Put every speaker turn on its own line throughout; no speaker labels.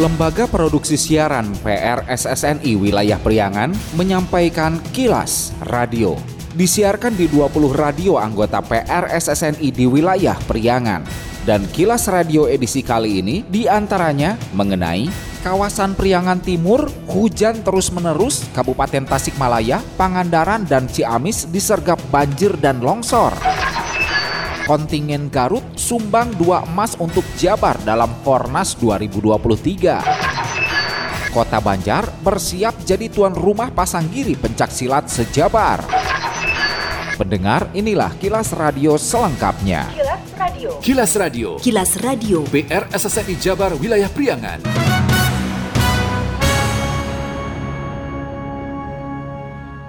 Lembaga Produksi Siaran PRSSNI Wilayah Priangan menyampaikan kilas radio. Disiarkan di 20 radio anggota PRSSNI di wilayah Priangan. Dan kilas radio edisi kali ini di antaranya mengenai kawasan Priangan Timur, hujan terus-menerus, Kabupaten Tasikmalaya, Pangandaran, dan Ciamis disergap banjir dan longsor. Kontingen Garut sumbang dua emas untuk Jabar dalam Fornas 2023. Kota Banjar bersiap jadi tuan rumah pasanggiri pencak silat sejabar. Pendengar, inilah kilas radio selengkapnya.
Kilas Radio.
Kilas Radio.
Kilas Radio.
PR SSNI Jabar Wilayah Priangan.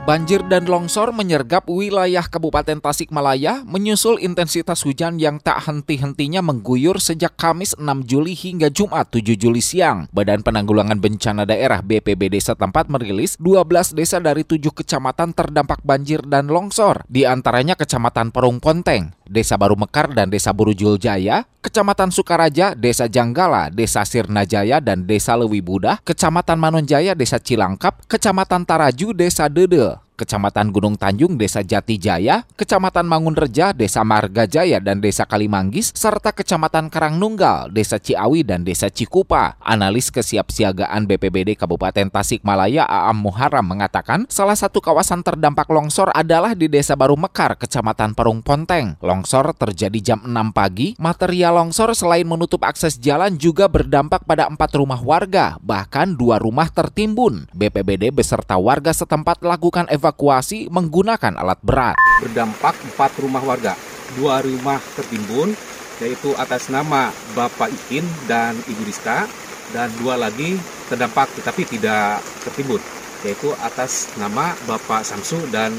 Banjir dan longsor menyergap wilayah Kabupaten Tasikmalaya menyusul intensitas hujan yang tak henti-hentinya mengguyur sejak Kamis 6 Juli hingga Jumat 7 Juli siang. Badan Penanggulangan Bencana Daerah BPBD setempat merilis 12 desa dari 7 kecamatan terdampak banjir dan longsor, di antaranya Kecamatan Perung Ponteng, Desa Baru Mekar dan Desa Burujul Jaya, Kecamatan Sukaraja, Desa Janggala, Desa Sirnajaya dan Desa Lewi Budah, Kecamatan Manonjaya, Desa Cilangkap, Kecamatan Taraju, Desa Dede, Kecamatan Gunung Tanjung, Desa Jatijaya, Kecamatan Mangunreja, Desa Margajaya, dan Desa Kalimanggis, serta Kecamatan Karangnunggal, Desa Ciawi, dan Desa Cikupa. Analis kesiapsiagaan BPBD Kabupaten Tasikmalaya Aam Muharam mengatakan salah satu kawasan terdampak longsor adalah di Desa Baru Mekar, Kecamatan Perung Ponteng. Longsor terjadi jam 6 pagi, material longsor selain menutup akses jalan juga berdampak pada empat rumah warga, bahkan dua rumah tertimbun. BPBD beserta warga setempat lakukan evakuasi evakuasi menggunakan alat berat.
Berdampak empat rumah warga, dua rumah tertimbun, yaitu atas nama Bapak Ikin dan Ibu Rizka, dan dua lagi terdampak tetapi tidak tertimbun, yaitu atas nama Bapak Samsu dan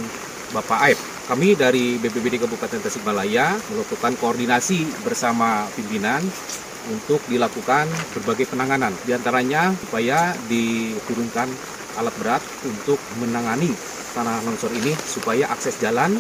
Bapak Aib. Kami dari BPBD Kabupaten Tasikmalaya melakukan koordinasi bersama pimpinan untuk dilakukan berbagai penanganan. Di antaranya supaya diturunkan alat berat untuk menangani tanah longsor ini supaya akses jalan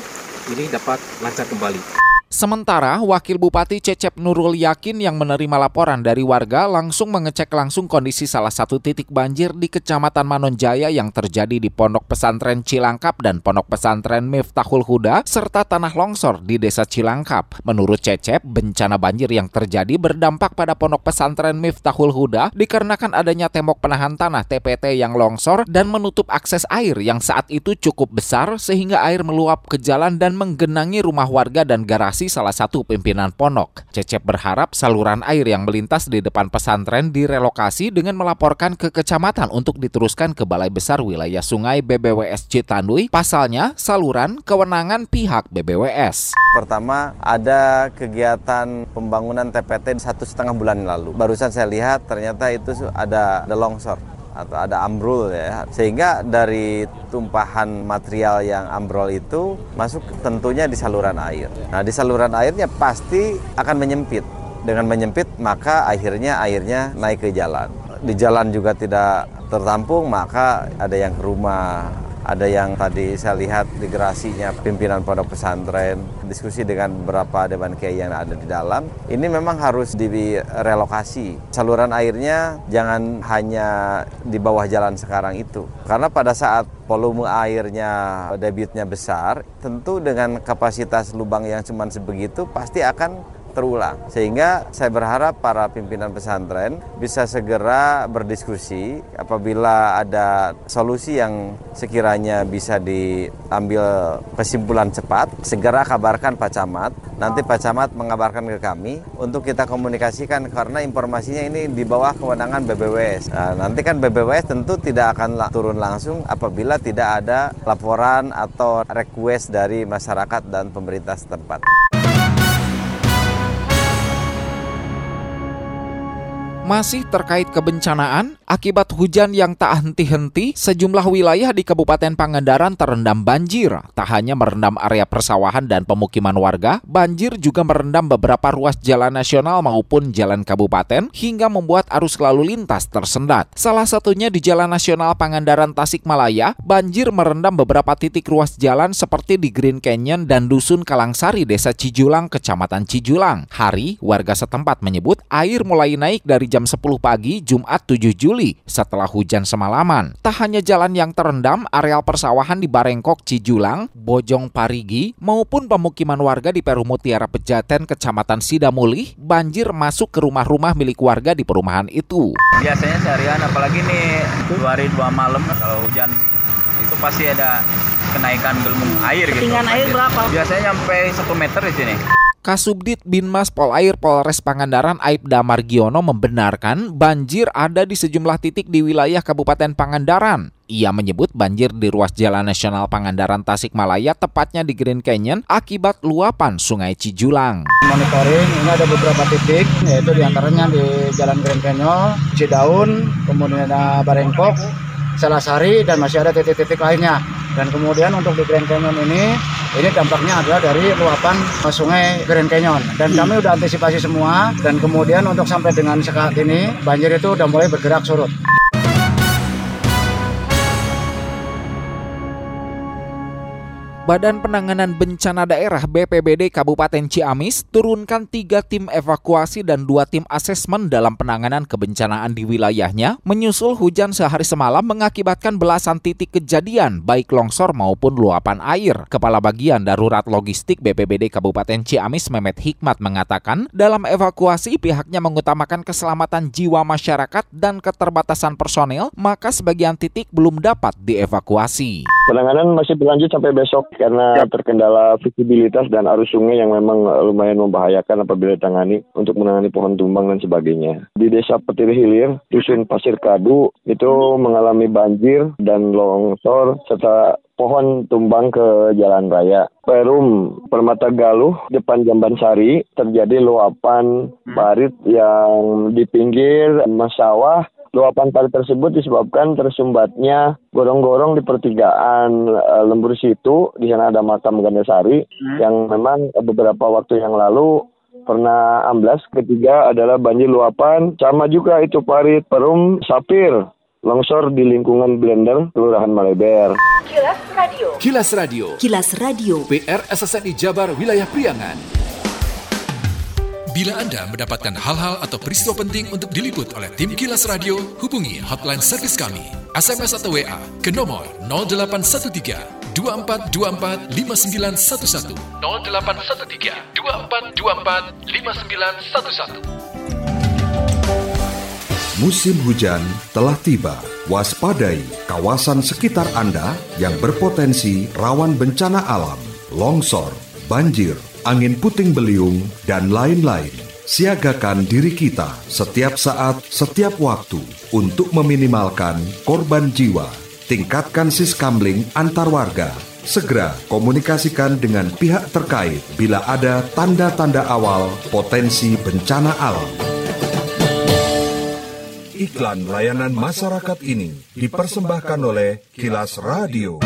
ini dapat lancar kembali.
Sementara Wakil Bupati Cecep Nurul Yakin yang menerima laporan dari warga langsung mengecek langsung kondisi salah satu titik banjir di Kecamatan Manonjaya yang terjadi di Pondok Pesantren Cilangkap dan Pondok Pesantren Miftahul Huda serta tanah longsor di Desa Cilangkap. Menurut Cecep, bencana banjir yang terjadi berdampak pada Pondok Pesantren Miftahul Huda dikarenakan adanya tembok penahan tanah TPT yang longsor dan menutup akses air yang saat itu cukup besar sehingga air meluap ke jalan dan menggenangi rumah warga dan garasi salah satu pimpinan pondok. Cecep berharap saluran air yang melintas di depan pesantren direlokasi dengan melaporkan ke kecamatan untuk diteruskan ke Balai Besar Wilayah Sungai BBWS Citandui. Pasalnya, saluran kewenangan pihak BBWS.
Pertama, ada kegiatan pembangunan TPT satu setengah bulan lalu. Barusan saya lihat ternyata itu ada longsor atau ada ambrol ya sehingga dari tumpahan material yang ambrol itu masuk tentunya di saluran air. Nah di saluran airnya pasti akan menyempit. Dengan menyempit maka akhirnya airnya naik ke jalan. Di jalan juga tidak tertampung maka ada yang ke rumah ada yang tadi saya lihat di gerasinya pimpinan pondok pesantren, diskusi dengan beberapa dewan kiai yang ada di dalam. Ini memang harus direlokasi. Saluran airnya jangan hanya di bawah jalan sekarang itu. Karena pada saat volume airnya debitnya besar, tentu dengan kapasitas lubang yang cuma sebegitu pasti akan terulang. Sehingga saya berharap para pimpinan pesantren bisa segera berdiskusi apabila ada solusi yang sekiranya bisa diambil kesimpulan cepat, segera kabarkan Pak Camat. Nanti Pak Camat mengabarkan ke kami untuk kita komunikasikan karena informasinya ini di bawah kewenangan BBWS. Nah, nanti kan BBWS tentu tidak akan turun langsung apabila tidak ada laporan atau request dari masyarakat dan pemerintah setempat.
Masih terkait kebencanaan, akibat hujan yang tak henti-henti, sejumlah wilayah di Kabupaten Pangandaran terendam banjir. Tak hanya merendam area persawahan dan pemukiman warga, banjir juga merendam beberapa ruas jalan nasional maupun jalan kabupaten hingga membuat arus lalu lintas tersendat. Salah satunya di Jalan Nasional Pangandaran Tasikmalaya, banjir merendam beberapa titik ruas jalan seperti di Green Canyon dan Dusun Kalangsari, Desa Cijulang, Kecamatan Cijulang. Hari, warga setempat menyebut air mulai naik dari jam jam 10 pagi Jumat 7 Juli setelah hujan semalaman. Tak hanya jalan yang terendam, areal persawahan di Barengkok, Cijulang, Bojong Parigi, maupun pemukiman warga di Peru Mutiara Pejaten, Kecamatan Sidamulih, banjir masuk ke rumah-rumah milik warga di perumahan itu.
Biasanya seharian, apalagi nih dua hari dua malam kalau hujan itu pasti ada kenaikan gelembung air gitu.
Ketinggian air berapa?
Biasanya sampai satu meter di sini.
Kasubdit Binmas Polair Polres Pangandaran Aibda Margiono membenarkan banjir ada di sejumlah titik di wilayah Kabupaten Pangandaran. Ia menyebut banjir di ruas Jalan Nasional Pangandaran Tasikmalaya tepatnya di Green Canyon akibat luapan Sungai Cijulang.
Monitoring ini ada beberapa titik yaitu di antaranya di Jalan Green Canyon, Cidaun, kemudian ada Barengkok, Salasari dan masih ada titik-titik lainnya. Dan kemudian untuk di Grand Canyon ini, ini dampaknya adalah dari luapan sungai Grand Canyon. Dan kami sudah antisipasi semua, dan kemudian untuk sampai dengan saat ini, banjir itu sudah mulai bergerak surut.
Badan Penanganan Bencana Daerah BPBD Kabupaten Ciamis turunkan tiga tim evakuasi dan dua tim asesmen dalam penanganan kebencanaan di wilayahnya, menyusul hujan sehari semalam mengakibatkan belasan titik kejadian, baik longsor maupun luapan air. Kepala Bagian Darurat Logistik BPBD Kabupaten Ciamis Mehmet Hikmat mengatakan, dalam evakuasi pihaknya mengutamakan keselamatan jiwa masyarakat dan keterbatasan personel, maka sebagian titik belum dapat dievakuasi.
Penanganan masih berlanjut sampai besok karena terkendala visibilitas dan arus sungai yang memang lumayan membahayakan apabila ditangani untuk menangani pohon tumbang dan sebagainya. Di Desa Petir Hilir, Dusun Pasir Kadu itu mengalami banjir dan longsor serta pohon tumbang ke jalan raya. Perum Permata Galuh depan Jamban Sari terjadi luapan parit yang di pinggir sawah Luapan parit tersebut disebabkan tersumbatnya gorong-gorong di pertigaan uh, Lembur Situ. Di sana ada makam Gandasari hmm. yang memang beberapa waktu yang lalu pernah amblas. Ketiga adalah banjir luapan. Sama juga itu parit Perum Sapir longsor di lingkungan Blender, Kelurahan Maleber.
Kilas Radio. Kilas Radio.
Kilas Radio.
PR SSNI Jabar Wilayah Priangan. Bila Anda mendapatkan hal-hal atau peristiwa penting untuk diliput oleh tim Kilas Radio, hubungi hotline servis kami, SMS atau WA ke nomor 0813 2424 5911 0813 2424 5911
Musim hujan telah tiba. Waspadai kawasan sekitar Anda yang berpotensi rawan bencana alam, longsor, banjir, angin puting beliung, dan lain-lain. Siagakan diri kita setiap saat, setiap waktu untuk meminimalkan korban jiwa. Tingkatkan siskamling antar warga. Segera komunikasikan dengan pihak terkait bila ada tanda-tanda awal potensi bencana alam. Iklan layanan masyarakat ini dipersembahkan oleh Kilas Radio.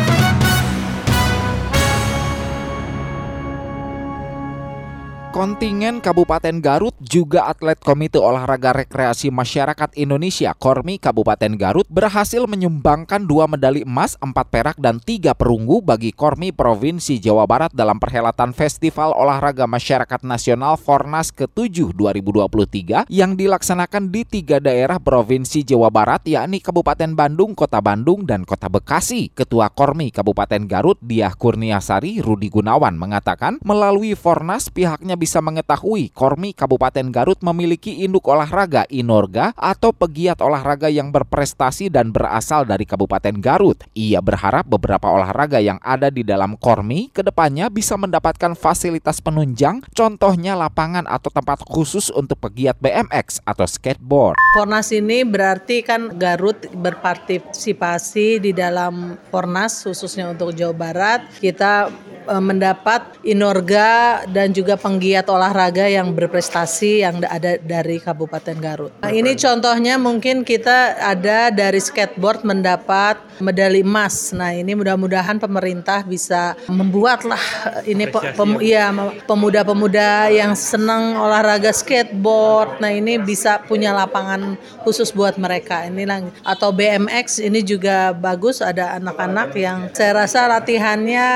Kontingen Kabupaten Garut juga atlet Komite Olahraga Rekreasi Masyarakat Indonesia Kormi Kabupaten Garut berhasil menyumbangkan dua medali emas, empat perak dan tiga perunggu bagi Kormi Provinsi Jawa Barat dalam perhelatan Festival Olahraga Masyarakat Nasional Fornas ke-7 2023 yang dilaksanakan di tiga daerah Provinsi Jawa Barat yakni Kabupaten Bandung, Kota Bandung, dan Kota Bekasi. Ketua Kormi Kabupaten Garut Diah Kurniasari Rudi Gunawan mengatakan melalui Fornas pihaknya bisa mengetahui Kormi Kabupaten Garut memiliki induk olahraga Inorga atau pegiat olahraga yang berprestasi dan berasal dari Kabupaten Garut. Ia berharap beberapa olahraga yang ada di dalam Kormi ke depannya bisa mendapatkan fasilitas penunjang, contohnya lapangan atau tempat khusus untuk pegiat BMX atau skateboard.
Fornas ini berarti kan Garut berpartisipasi di dalam Fornas khususnya untuk Jawa Barat. Kita mendapat Inorga dan juga penggiat olahraga yang berprestasi yang ada dari Kabupaten Garut. Nah, ini contohnya mungkin kita ada dari skateboard mendapat medali emas. Nah, ini mudah-mudahan pemerintah bisa membuatlah ini pem, ya pemuda-pemuda yang senang olahraga skateboard. Nah, ini bisa punya lapangan khusus buat mereka. Ini atau BMX ini juga bagus ada anak-anak yang saya rasa latihannya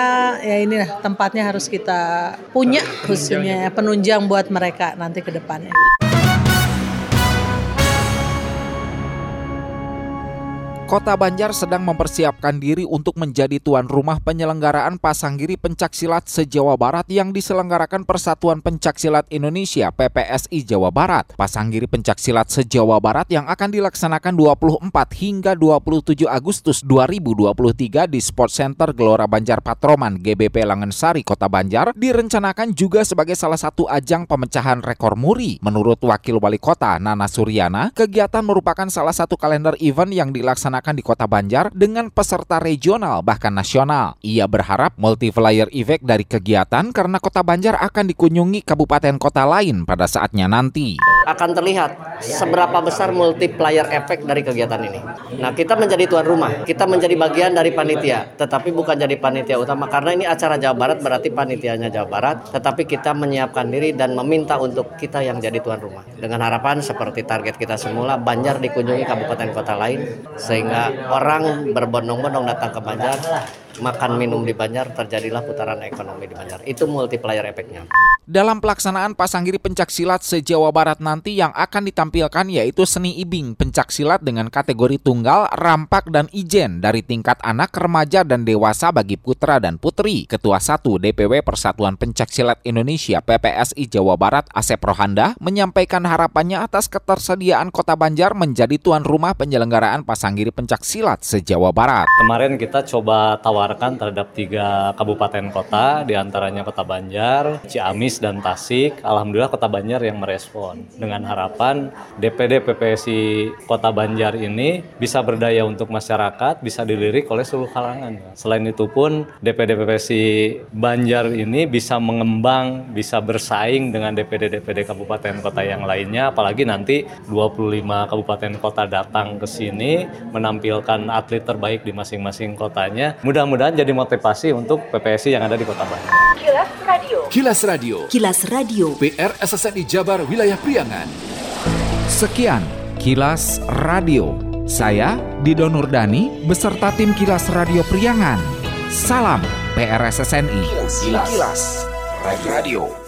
ya ini tempatnya harus kita punya khususnya penunjang buat mereka nanti ke depannya.
Kota Banjar sedang mempersiapkan diri untuk menjadi tuan rumah penyelenggaraan Pasanggiri Pencaksilat se-Jawa Barat yang diselenggarakan Persatuan Pencaksilat Indonesia PPSI Jawa Barat. Pasanggiri Pencaksilat se-Jawa Barat yang akan dilaksanakan 24 hingga 27 Agustus 2023 di Sport Center Gelora Banjar Patroman GBP Langensari Kota Banjar direncanakan juga sebagai salah satu ajang pemecahan rekor muri. Menurut Wakil Wali Kota Nana Suryana, kegiatan merupakan salah satu kalender event yang dilaksanakan dilaksanakan di Kota Banjar dengan peserta regional bahkan nasional. Ia berharap multiplier effect dari kegiatan karena Kota Banjar akan dikunjungi kabupaten kota lain pada saatnya nanti.
Akan terlihat seberapa besar multiplier efek dari kegiatan ini. Nah, kita menjadi tuan rumah, kita menjadi bagian dari panitia, tetapi bukan jadi panitia utama karena ini acara Jawa Barat berarti panitianya Jawa Barat, tetapi kita menyiapkan diri dan meminta untuk kita yang jadi tuan rumah. Dengan harapan seperti target kita semula Banjar dikunjungi kabupaten kota lain sehingga orang berbondong-bondong datang ke Banjar makan minum di Banjar terjadilah putaran ekonomi di Banjar. Itu multiplier efeknya.
Dalam pelaksanaan pasanggiri pencaksilat se-Jawa Barat nanti yang akan ditampilkan yaitu seni ibing pencaksilat dengan kategori tunggal, rampak, dan ijen dari tingkat anak, remaja, dan dewasa bagi putra dan putri. Ketua 1 DPW Persatuan Pencaksilat Indonesia PPSI Jawa Barat Asep Rohanda menyampaikan harapannya atas ketersediaan Kota Banjar menjadi tuan rumah penyelenggaraan pasanggiri pencaksilat se-Jawa Barat.
Kemarin kita coba tawar ditawarkan terhadap tiga kabupaten kota, di antaranya Kota Banjar, Ciamis, dan Tasik. Alhamdulillah Kota Banjar yang merespon. Dengan harapan DPD PPSI Kota Banjar ini bisa berdaya untuk masyarakat, bisa dilirik oleh seluruh kalangan. Selain itu pun DPD PPSI Banjar ini bisa mengembang, bisa bersaing dengan DPD-DPD kabupaten kota yang lainnya, apalagi nanti 25 kabupaten kota datang ke sini menampilkan atlet terbaik di masing-masing kotanya. Mudah mudah-mudahan jadi motivasi untuk PPSI yang ada di Kota Bandung.
Kilas Radio. Kilas Radio.
Kilas Radio.
PR SSNI Jabar Wilayah Priangan.
Sekian Kilas Radio. Saya Dido Nurdani beserta tim Kilas Radio Priangan. Salam PRSSNI.
Kilas, Kilas. Kilas. Radio.